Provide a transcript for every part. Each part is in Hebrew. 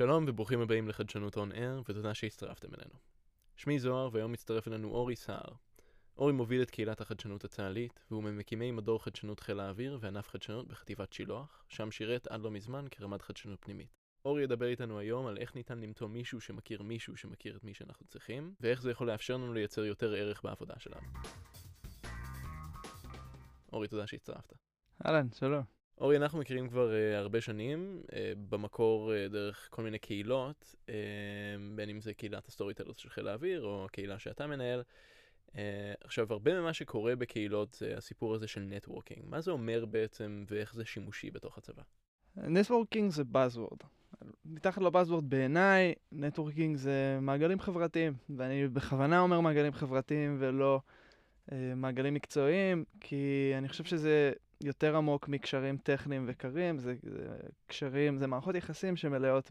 שלום וברוכים הבאים לחדשנות און אר, ותודה שהצטרפתם אלינו. שמי זוהר, והיום מצטרף אלינו אורי סער. אורי מוביל את קהילת החדשנות הצה"לית, והוא ממקימי מדור חדשנות חיל האוויר וענף חדשנות בחטיבת שילוח, שם שירת עד לא מזמן כרמ"ד חדשנות פנימית. אורי ידבר איתנו היום על איך ניתן למצוא מישהו שמכיר מישהו שמכיר את מי שאנחנו צריכים, ואיך זה יכול לאפשר לנו לייצר יותר ערך בעבודה שלנו. אורי, תודה שהצטרפת. אהלן, שלום. אורי, אנחנו מכירים כבר uh, הרבה שנים, uh, במקור uh, דרך כל מיני קהילות, uh, בין אם זה קהילת ה Storytellers של חיל האוויר, או הקהילה שאתה מנהל. Uh, עכשיו, הרבה ממה שקורה בקהילות זה הסיפור הזה של networking. מה זה אומר בעצם, ואיך זה שימושי בתוך הצבא? networking זה Buzzword. מתחת ל buzzword בעיניי, networking זה מעגלים חברתיים, ואני בכוונה אומר מעגלים חברתיים ולא uh, מעגלים מקצועיים, כי אני חושב שזה יותר עמוק מקשרים טכניים וקרים, זה, זה קשרים, זה מערכות יחסים שמלאות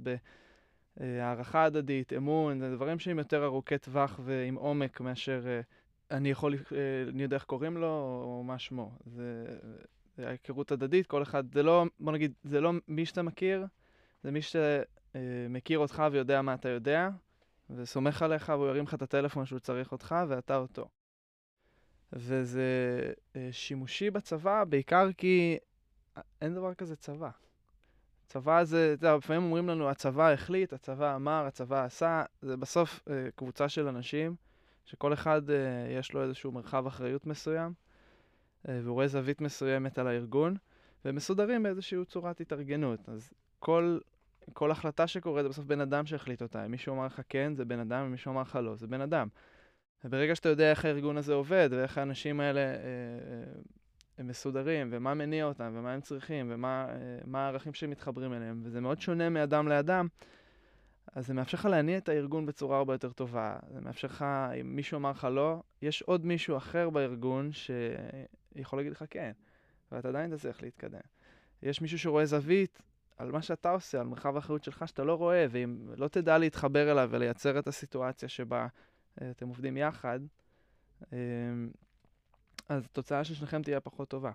בהערכה הדדית, אמון, זה דברים שהם יותר ארוכי טווח ועם עומק מאשר uh, אני יכול, uh, אני יודע איך קוראים לו או מה שמו. זה, זה ההיכרות הדדית, כל אחד, זה לא, בוא נגיד, זה לא מי שאתה מכיר, זה מי שמכיר אותך ויודע מה אתה יודע, וסומך עליך והוא ירים לך את הטלפון שהוא צריך אותך ואתה אותו. וזה אה, שימושי בצבא, בעיקר כי אין דבר כזה צבא. צבא זה, אתה יודע, לפעמים אומרים לנו, הצבא החליט, הצבא אמר, הצבא עשה, זה בסוף אה, קבוצה של אנשים, שכל אחד אה, יש לו איזשהו מרחב אחריות מסוים, והוא רואה זווית מסוימת על הארגון, והם מסודרים באיזושהי צורת התארגנות. אז כל, כל החלטה שקורית זה בסוף בן אדם שהחליט אותה. אם מישהו אמר לך כן, זה בן אדם, אם מישהו אמר לך לא, זה בן אדם. וברגע שאתה יודע איך הארגון הזה עובד, ואיך האנשים האלה אה, אה, מסודרים, ומה מניע אותם, ומה הם צריכים, ומה אה, הערכים שהם מתחברים אליהם, וזה מאוד שונה מאדם לאדם, אז זה מאפשר לך להניע את הארגון בצורה הרבה יותר טובה. זה מאפשר לך, אם מישהו אמר לך לא, יש עוד מישהו אחר בארגון שיכול להגיד לך כן, ואתה עדיין תצליח להתקדם. יש מישהו שרואה זווית על מה שאתה עושה, על מרחב האחריות שלך שאתה לא רואה, ואם לא תדע להתחבר אליו ולייצר את הסיטואציה שבה אתם עובדים יחד, אה, אז התוצאה של שניכם תהיה פחות טובה.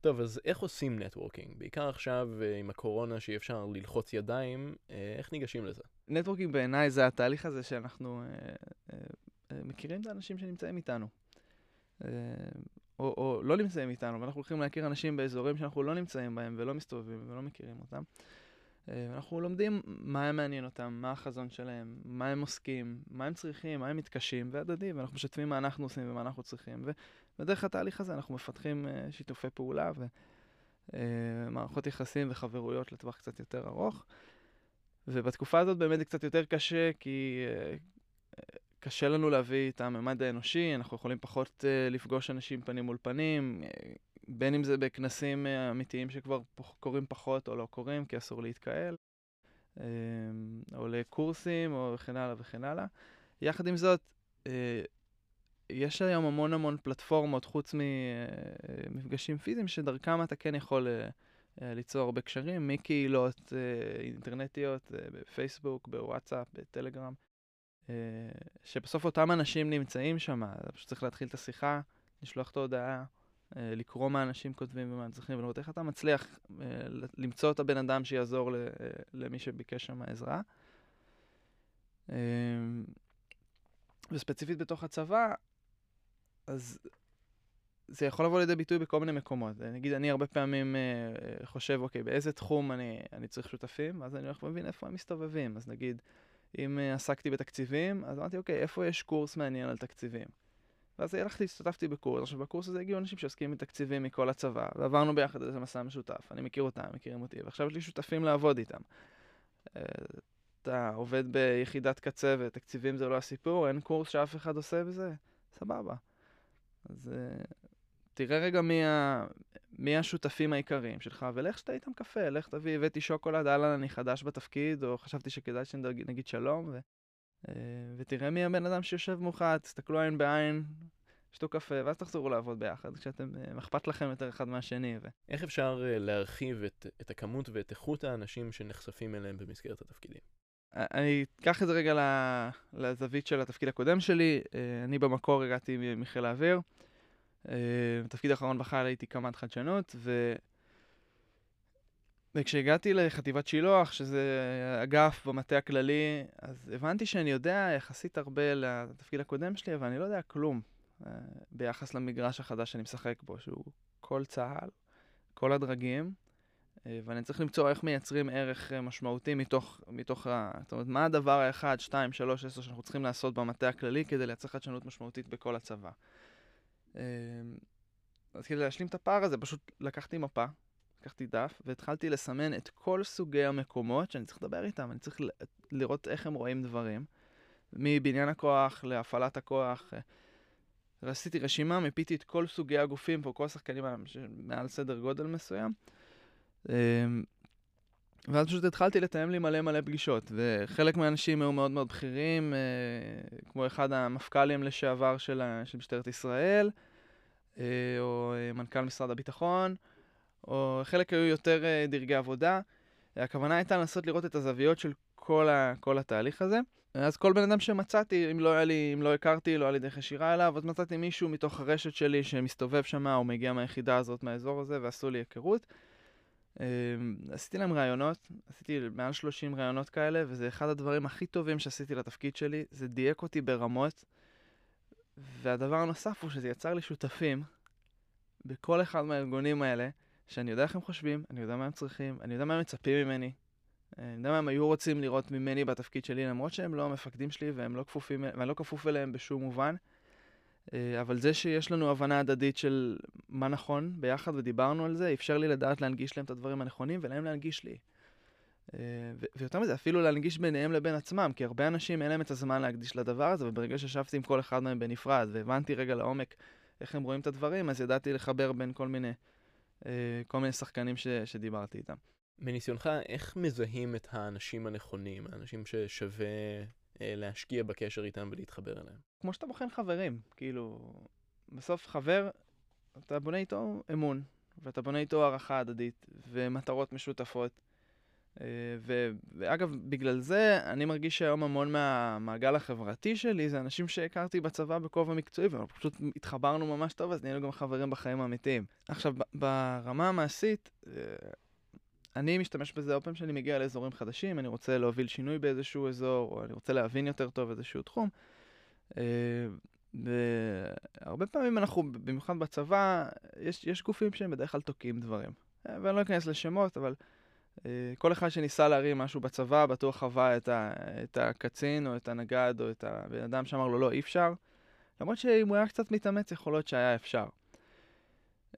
טוב, אז איך עושים networking? בעיקר עכשיו אה, עם הקורונה שאי אפשר ללחוץ ידיים, איך ניגשים לזה? networking בעיניי זה התהליך הזה שאנחנו מכירים את האנשים שנמצאים איתנו. או, או לא נמצאים איתנו, ואנחנו הולכים להכיר אנשים באזורים שאנחנו לא נמצאים בהם ולא מסתובבים ולא מכירים אותם. אה, אנחנו לומדים מה מעניין אותם, מה החזון שלהם, מה הם עוסקים, מה הם צריכים, מה הם מתקשים, והדדי, ואנחנו משתפים מה אנחנו עושים ומה אנחנו צריכים. ובדרך התהליך הזה אנחנו מפתחים אה, שיתופי פעולה ומערכות אה, יחסים וחברויות לטווח קצת יותר ארוך. ובתקופה הזאת באמת זה קצת יותר קשה, כי קשה לנו להביא את הממד האנושי, אנחנו יכולים פחות לפגוש אנשים פנים מול פנים, בין אם זה בכנסים אה, אמיתיים שכבר קורים פחות או לא קורים, כי אסור להתקהל, אמ, או לקורסים, או וכן הלאה וכן הלאה. יחד עם זאת, אה, יש היום המון המון פלטפורמות, חוץ ממפגשים פיזיים, שדרכם אתה כן יכול אה, ליצור הרבה קשרים, מקהילות אינטרנטיות, בפייסבוק, בוואטסאפ, בטלגרם, שבסוף אותם אנשים נמצאים שם, פשוט צריך להתחיל את השיחה, לשלוח את ההודעה. אה, לקרוא מה אנשים כותבים ומה הם צריכים, ולראות איך אתה מצליח אה, למצוא את הבן אדם שיעזור אה, למי שביקש שם עזרה. וספציפית בתוך הצבא, אז זה יכול לבוא לידי ביטוי בכל מיני מקומות. נגיד, אני הרבה פעמים חושב, אוקיי, באיזה תחום אני, אני צריך שותפים? אז אני הולך ומבין איפה הם מסתובבים. אז נגיד, אם עסקתי בתקציבים, אז אמרתי, אוקיי, איפה יש קורס מעניין על תקציבים? ואז הלכתי, השתתפתי בקורס, עכשיו בקורס הזה הגיעו אנשים שעוסקים בתקציבים מכל הצבא, ועברנו ביחד איזה מסע משותף, אני מכיר אותם, מכירים אותי, ועכשיו יש לי שותפים לעבוד איתם. אה, אתה עובד ביחידת קצה ותקציבים זה לא הסיפור, אין קורס שאף אחד עושה בזה, סבבה. אז uh, תראה רגע מי, ה... מי השותפים העיקריים שלך, ולך שתה איתם קפה, לך תביא, הבאתי שוקולד, אהלן, אני חדש בתפקיד, או חשבתי שכדאי שנגיד שלום, ו... אה, ותראה מי הבן אדם שיושב מולך, תסתכלו עין בעין, שתו קפה, ואז תחזרו לעבוד ביחד, כשאתם, אה, אכפת לכם יותר אחד מהשני. ו... איך אפשר אה, להרחיב את, את הכמות ואת איכות האנשים שנחשפים אליהם במסגרת התפקידים? אני אקח את זה רגע לזווית של התפקיד הקודם שלי. אני במקור הגעתי מחיל האוויר. בתפקיד האחרון בחיל הייתי קמ"ט חדשנות, ו... וכשהגעתי לחטיבת שילוח, שזה אגף במטה הכללי, אז הבנתי שאני יודע יחסית הרבה לתפקיד הקודם שלי, אבל אני לא יודע כלום אה, ביחס למגרש החדש שאני משחק בו, שהוא כל צה"ל, כל הדרגים, אה, ואני צריך למצוא איך מייצרים ערך אה, משמעותי מתוך, מתוך ה... זאת אומרת, מה הדבר האחד, שתיים, שלוש, עשר שאנחנו צריכים לעשות במטה הכללי כדי לייצר חדשנות משמעותית בכל הצבא. אז כדי להשלים את הפער הזה, פשוט לקחתי מפה, לקחתי דף והתחלתי לסמן את כל סוגי המקומות שאני צריך לדבר איתם, אני צריך לראות איך הם רואים דברים, מבניין הכוח להפעלת הכוח. עשיתי רשימה, מיפיתי את כל סוגי הגופים פה, כל השחקנים מעל סדר גודל מסוים. אמ, ואז פשוט התחלתי לתאם לי מלא מלא פגישות, וחלק מהאנשים היו מאוד מאוד בכירים, אה, כמו אחד המפכ"לים לשעבר של, של משטרת ישראל, אה, או אה, מנכ"ל משרד הביטחון, או חלק היו יותר uh, דרגי עבודה. הכוונה הייתה לנסות לראות את הזוויות של כל, ה, כל התהליך הזה. אז כל בן אדם שמצאתי, אם לא, לי, אם לא הכרתי, לא היה לי דרך ישירה אליו, אז מצאתי מישהו מתוך הרשת שלי שמסתובב שם, או מגיע מהיחידה הזאת, מהאזור הזה, ועשו לי היכרות. Uh, עשיתי להם ראיונות, עשיתי מעל 30 ראיונות כאלה, וזה אחד הדברים הכי טובים שעשיתי לתפקיד שלי, זה דייק אותי ברמות. והדבר הנוסף הוא שזה יצר לי שותפים בכל אחד מהארגונים האלה, שאני יודע איך הם חושבים, אני יודע מה הם צריכים, אני יודע מה הם מצפים ממני. אני יודע מה הם היו רוצים לראות ממני בתפקיד שלי, למרות שהם לא המפקדים שלי והם לא כפופים, ואני לא כפוף אליהם בשום מובן. אה, אבל זה שיש לנו הבנה הדדית של מה נכון ביחד ודיברנו על זה, אפשר לי לדעת להנגיש להם את הדברים הנכונים ולהם להנגיש לי. אה, ויותר מזה, אפילו להנגיש ביניהם לבין עצמם, כי הרבה אנשים אין להם את הזמן להקדיש לדבר הזה, וברגע שישבתי עם כל אחד מהם בנפרד והבנתי רגע לעומק איך הם רואים את הדברים, אז ידעתי לחבר בין כל מיני כל מיני שחקנים ש, שדיברתי איתם. מניסיונך, איך מזהים את האנשים הנכונים, האנשים ששווה אה, להשקיע בקשר איתם ולהתחבר אליהם? כמו שאתה בוחן חברים, כאילו, בסוף חבר, אתה בונה איתו אמון, ואתה בונה איתו הערכה הדדית, ומטרות משותפות. אה, ו, ואגב, בגלל זה אני מרגיש שהיום המון מהמעגל החברתי שלי זה אנשים שהכרתי בצבא בכובע מקצועי, ופשוט התחברנו ממש טוב, אז נהיינו גם חברים בחיים האמיתיים. עכשיו, ברמה המעשית, אה, אני משתמש בזה הרבה פעמים שאני מגיע לאזורים חדשים, אני רוצה להוביל שינוי באיזשהו אזור, או אני רוצה להבין יותר טוב איזשהו תחום. אה, והרבה פעמים אנחנו, במיוחד בצבא, יש, יש גופים שהם בדרך כלל תוקעים דברים. ואני לא אכנס לשמות, אבל... אה, כל אחד שניסה להרים משהו בצבא, בטוח חווה את, ה, את הקצין או את הנגד או את הבן אדם שאמר לו לא, אי אפשר. למרות שאם הוא היה קצת מתאמץ, יכול להיות שהיה אפשר.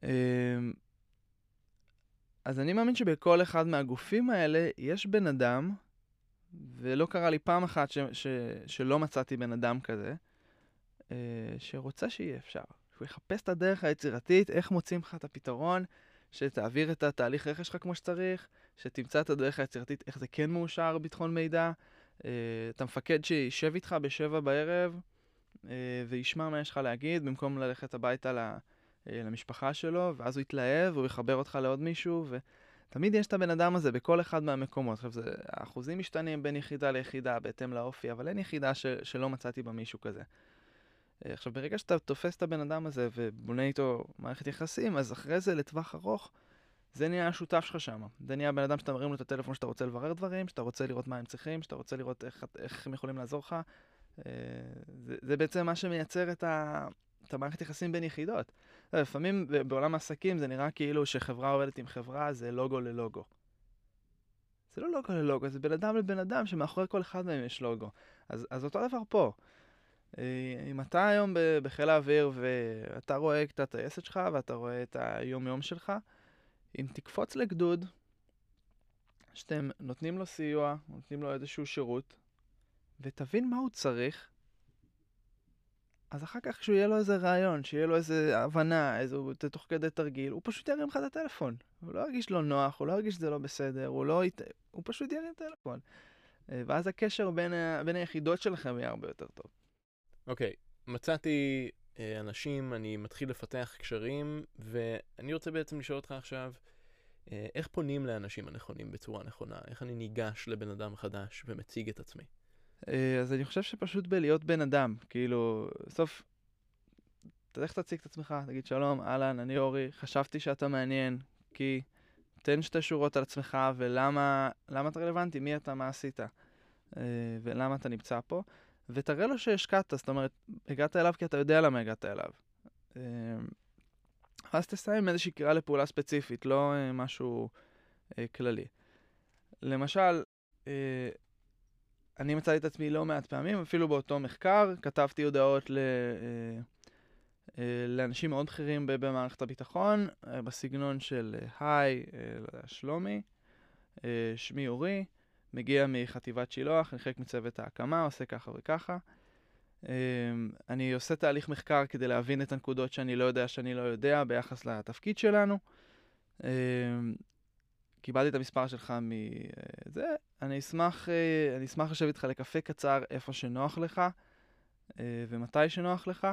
אה, אז אני מאמין שבכל אחד מהגופים האלה יש בן אדם, ולא קרה לי פעם אחת ש, ש, שלא מצאתי בן אדם כזה, אה, שרוצה שיהיה אפשר. שהוא יחפש את הדרך היצירתית, איך מוצאים לך את הפתרון, שתעביר את התהליך רכש שלך כמו שצריך, שתמצא את הדרך היצירתית, איך זה כן מאושר ביטחון מידע. Uh, את המפקד שישב איתך בשבע בערב uh, וישמע מה יש לך להגיד, במקום ללכת הביתה uh, למשפחה שלו, ואז הוא יתלהב, והוא יחבר אותך לעוד מישהו, ותמיד יש את הבן אדם הזה בכל אחד מהמקומות. עכשיו, זה, האחוזים משתנים בין יחידה ליחידה בהתאם לאופי, אבל אין יחידה ש, שלא מצאתי בה מישהו כזה. עכשיו, ברגע שאתה תופס את הבן אדם הזה ובונה איתו מערכת יחסים, אז אחרי זה, לטווח ארוך, זה נהיה השותף שלך שם. זה נהיה הבן אדם שאתה מרים לו את הטלפון שאתה רוצה לברר דברים, שאתה רוצה לראות מה הם צריכים, שאתה רוצה לראות איך, איך הם יכולים לעזור לך. אה, זה, זה בעצם מה שמייצר את, ה, את המערכת יחסים בין יחידות. לפעמים בעולם העסקים זה נראה כאילו שחברה עובדת עם חברה זה לוגו ללוגו. זה לא לוגו ללוגו, זה בן אדם לבן אדם שמאחורי כל אחד מהם יש לוגו. אז, אז אותו דבר פה. אה, אם אתה היום בחיל האוויר ואתה רואה את הטייסת שלך ואתה רואה את היום-יום שלך, אם תקפוץ לגדוד, שאתם נותנים לו סיוע, נותנים לו איזשהו שירות, ותבין מה הוא צריך, אז אחר כך כשהוא יהיה לו איזה רעיון, שיהיה לו איזה הבנה, איזה, תוך כדי תרגיל, הוא פשוט ירים לך את הטלפון. הוא לא ירגיש לו נוח, הוא לא ירגיש שזה לא בסדר, הוא לא ית... הוא פשוט ירים את הטלפון. אה, ואז הקשר בין, ה... בין היחידות שלכם יהיה הרבה יותר טוב. אוקיי, okay, מצאתי אנשים, אני מתחיל לפתח קשרים, ואני רוצה בעצם לשאול אותך עכשיו, אה, איך פונים לאנשים הנכונים בצורה נכונה? איך אני ניגש לבן אדם חדש ומציג את עצמי? אה, אז אני חושב שפשוט בלהיות בן אדם, כאילו, בסוף, תלך תציג את עצמך, תגיד שלום, אהלן, אני אורי, חשבתי שאתה מעניין, כי תן שתי שורות על עצמך ולמה אתה רלוונטי, מי אתה, מה עשית, אה, ולמה אתה נמצא פה, ותראה לו שהשקעת, זאת אומרת, הגעת אליו כי אתה יודע למה הגעת אליו. אה, אז תסיים איזושהי קריאה לפעולה ספציפית, לא אה, משהו כללי. למשל, אני מצאתי את עצמי לא מעט פעמים, אפילו באותו מחקר, כתבתי הודעות ל... לאנשים מאוד בכירים במערכת הביטחון, בסגנון של היי, שלומי, שמי אורי, מגיע מחטיבת שילוח, אני חלק מצוות ההקמה, עושה ככה וככה. אני עושה תהליך מחקר כדי להבין את הנקודות שאני לא יודע שאני לא יודע ביחס לתפקיד שלנו. קיבלתי את המספר שלך מזה, אני אשמח, אני אשמח לשבת איתך לקפה קצר איפה שנוח לך ומתי שנוח לך.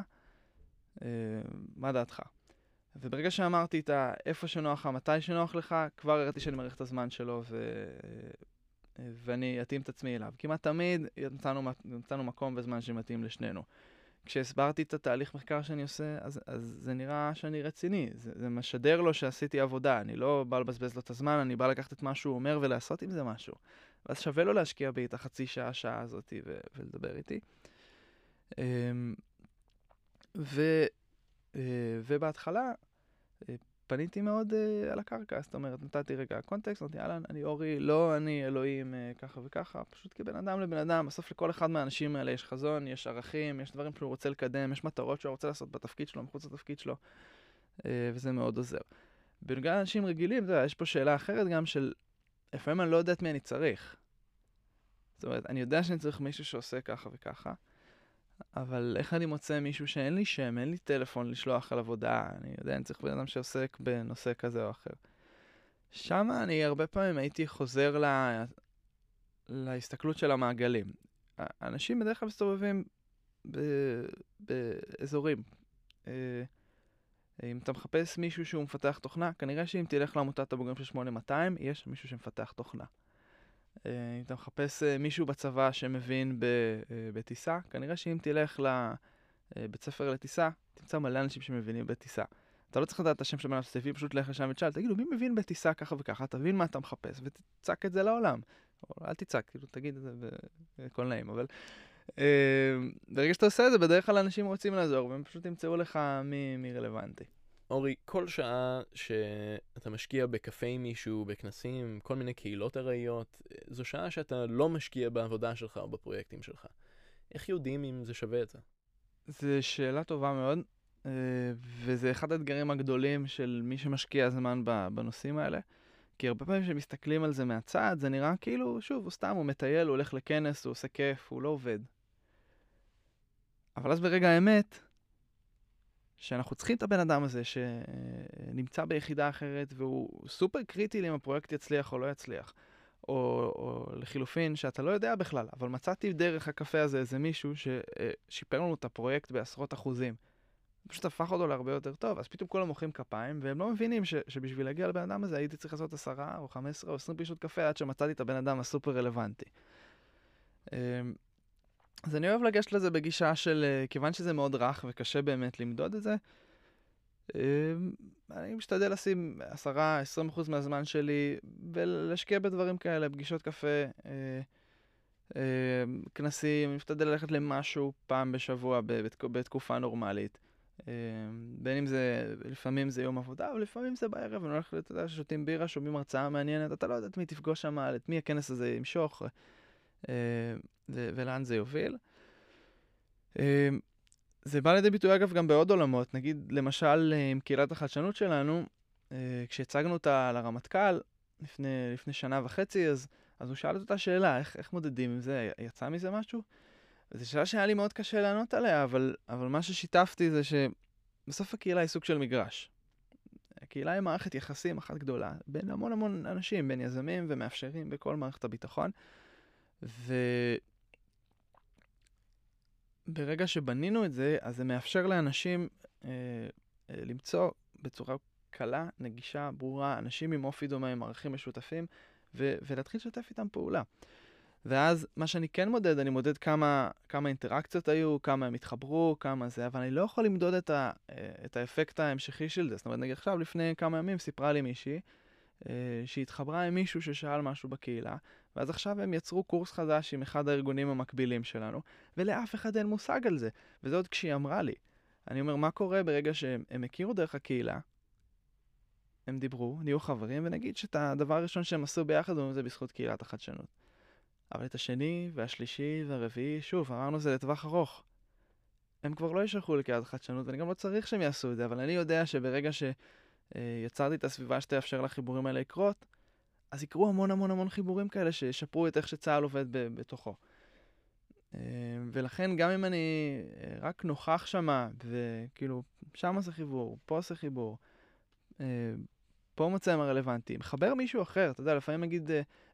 מה דעתך? וברגע שאמרתי את איפה שנוח לך, מתי שנוח לך, כבר הראיתי שאני מעריך את הזמן שלו ו... ואני אתאים את עצמי אליו. כמעט תמיד נתנו, נתנו מקום וזמן שמתאים לשנינו. כשהסברתי את התהליך מחקר שאני עושה, אז, אז זה נראה שאני רציני. זה, זה משדר לו שעשיתי עבודה. אני לא בא לבזבז לו את הזמן, אני בא לקחת את מה שהוא אומר ולעשות עם זה משהו. ואז שווה לו להשקיע בי את החצי שעה, שעה הזאת ו- ולדבר איתי. אמ, ו, אה, ובהתחלה אה, פניתי מאוד uh, על הקרקע, זאת אומרת, נתתי רגע קונטקסט, אמרתי, אהלן, אני אורי, לא אני אלוהים uh, ככה וככה, פשוט כבן אדם לבן אדם, בסוף לכל אחד מהאנשים האלה יש חזון, יש ערכים, יש דברים שהוא רוצה לקדם, יש מטרות שהוא רוצה לעשות בתפקיד שלו, מחוץ לתפקיד שלו, uh, וזה מאוד עוזר. בנוגע לאנשים רגילים, אתה יודע, יש פה שאלה אחרת גם של, לפעמים אני לא יודע את מי אני צריך. זאת אומרת, אני יודע שאני צריך מישהו שעושה ככה וככה, אבל איך אני מוצא מישהו שאין לי שם, אין לי טלפון לשלוח על עבודה, אני יודע, אני צריך בן אדם שעוסק בנושא כזה או אחר. שם אני הרבה פעמים הייתי חוזר לה... להסתכלות של המעגלים. אנשים בדרך כלל מסתובבים ב... באזורים. אה, אם אתה מחפש מישהו שהוא מפתח תוכנה, כנראה שאם תלך לעמותת הבוגרים של 8200, יש מישהו שמפתח תוכנה. אה, אם אתה מחפש אה, מישהו בצבא שמבין אה, בטיסה, כנראה שאם תלך לבית ספר לטיסה, תמצא מלא אנשים שמבינים בטיסה. אתה לא צריך לדעת את השם של בן אדם פשוט לך לשם ותשאל, תגידו, מי מבין בטיסה ככה וככה, תבין מה אתה מחפש, ותצעק את זה לעולם. או אל תצעק, כאילו, תגיד את זה בקול נעים, אבל... ברגע שאתה עושה את זה, בדרך כלל אנשים רוצים לעזור, והם פשוט ימצאו לך מי, מי רלוונטי. אורי, כל שעה שאתה משקיע בקפה עם מישהו, בכנסים, כל מיני קהילות ארעיות, זו שעה שאתה לא משקיע בעבודה שלך או בפרויקטים שלך. איך יודעים אם זה שווה את זה? זו שאלה טובה מאוד, אה, וזה אחד האתגרים הגדולים של מי שמשקיע זמן בנושאים האלה. כי הרבה פעמים כשמסתכלים על זה מהצד, זה נראה כאילו, שוב, הוא סתם, הוא מטייל, הוא הולך לכנס, הוא עושה כיף, הוא לא עובד. אבל אז ברגע האמת, שאנחנו צריכים את הבן אדם הזה שנמצא ביחידה אחרת והוא סופר קריטי אם הפרויקט יצליח או לא יצליח. או, או לחילופין, שאתה לא יודע בכלל, אבל מצאתי דרך הקפה הזה איזה מישהו ששיפר לנו את הפרויקט בעשרות אחוזים. פשוט הפך אותו להרבה יותר טוב, אז פתאום כולם מוחאים כפיים, והם לא מבינים ש, שבשביל להגיע לבן אדם הזה הייתי צריך לעשות עשרה או חמש עשרה או עשרים פגישות קפה עד שמצאתי את הבן אדם הסופר רלוונטי. אמ, אז אני אוהב לגשת לזה בגישה של, אה, כיוון שזה מאוד רך וקשה באמת למדוד את זה, אמ, אני משתדל לשים 10-20% מהזמן שלי ולהשקיע בדברים כאלה, פגישות קפה, אה, אה, כנסים, אני משתדל ללכת למשהו פעם בשבוע בתקופה נורמלית. בין אם זה, לפעמים זה יום עבודה, אבל לפעמים זה בערב, אני הולך, אתה יודע, שותים בירה, שומעים הרצאה מעניינת, אתה לא יודע את מי תפגוש שם, את מי הכנס הזה ימשוך. ולאן זה יוביל. אמ, זה בא לידי ביטוי אגב גם בעוד עולמות, נגיד למשל עם קהילת החדשנות שלנו, אה, כשהצגנו אותה לרמטכ"ל לפני, לפני שנה וחצי, אז, אז הוא שאל את אותה שאלה, איך, איך מודדים עם זה, יצא מזה משהו? זו שאלה שהיה לי מאוד קשה לענות עליה, אבל, אבל מה ששיתפתי זה שבסוף הקהילה היא סוג של מגרש. הקהילה היא מערכת יחסים אחת גדולה, בין המון המון אנשים, בין יזמים ומאפשרים בכל מערכת הביטחון. וברגע שבנינו את זה, אז זה מאפשר לאנשים אה, אה, למצוא בצורה קלה, נגישה, ברורה, אנשים עם אופי דומה, עם ערכים משותפים, ו- ולהתחיל לשתף איתם פעולה. ואז מה שאני כן מודד, אני מודד כמה, כמה אינטראקציות היו, כמה הם התחברו, כמה זה, אבל אני לא יכול למדוד את, ה, אה, את האפקט ההמשכי של זה. זאת אומרת, נגיד עכשיו, לפני כמה ימים סיפרה לי מישהי שהתחברה עם מישהו ששאל משהו בקהילה, ואז עכשיו הם יצרו קורס חדש עם אחד הארגונים המקבילים שלנו, ולאף אחד אין מושג על זה. וזה עוד כשהיא אמרה לי. אני אומר, מה קורה ברגע שהם הכירו דרך הקהילה, הם דיברו, נהיו חברים, ונגיד שאת הדבר הראשון שהם עשו ביחד, זה בזכות קהילת החדשנות. אבל את השני, והשלישי, והרביעי, שוב, אמרנו זה לטווח ארוך. הם כבר לא יישלחו לקהילת החדשנות, ואני גם לא צריך שהם יעשו את זה, אבל אני יודע שברגע שיצרתי את הסביבה שתאפשר לחיבורים האלה לקרות, אז יקרו המון המון המון חיבורים כאלה שישפרו את איך שצה"ל עובד בתוכו. אה, ולכן גם אם אני אה, רק נוכח שמה, וכאילו, שם זה חיבור, פה זה חיבור, אה, פה מוצא הם הרלוונטיים, מחבר מישהו אחר, אתה יודע, לפעמים נגיד,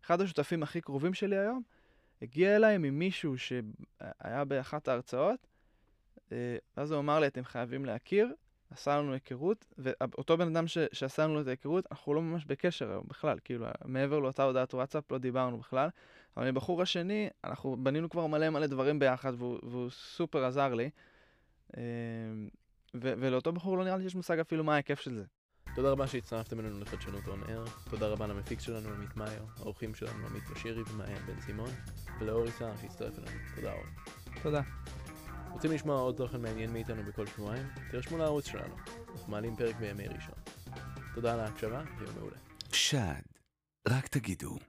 אחד השותפים הכי קרובים שלי היום, הגיע אליי ממישהו שהיה באחת ההרצאות, ואז הוא אמר לי, אתם חייבים להכיר, עשה לנו היכרות, ואותו בן אדם ש, שעשה לנו את ההיכרות, אנחנו לא ממש בקשר היום בכלל, כאילו, מעבר לאותה הודעת וואטסאפ לא דיברנו בכלל. אבל עם הבחור השני, אנחנו בנינו כבר מלא מלא דברים ביחד, והוא, והוא סופר עזר לי. אמ, ו- ולאותו בחור לא נראה לי שיש מושג אפילו מה ההיקף של זה. תודה רבה שהצטרפתם אלינו לחדשנות און אייר, תודה רבה למפיק שלנו עמית מאיו, האורחים שלנו עמית בשירי ומעיין בן סימון, ולאורי סער שהצטרף אלינו. תודה אורי. תודה. רוצים לשמוע עוד תוכן מעניין מאיתנו בכל שבועיים? תירשמו לערוץ שלנו, אנחנו מעלים פרק בימי ראשון. תודה על ההקשבה, ויום מעולה. שד, רק תגידו.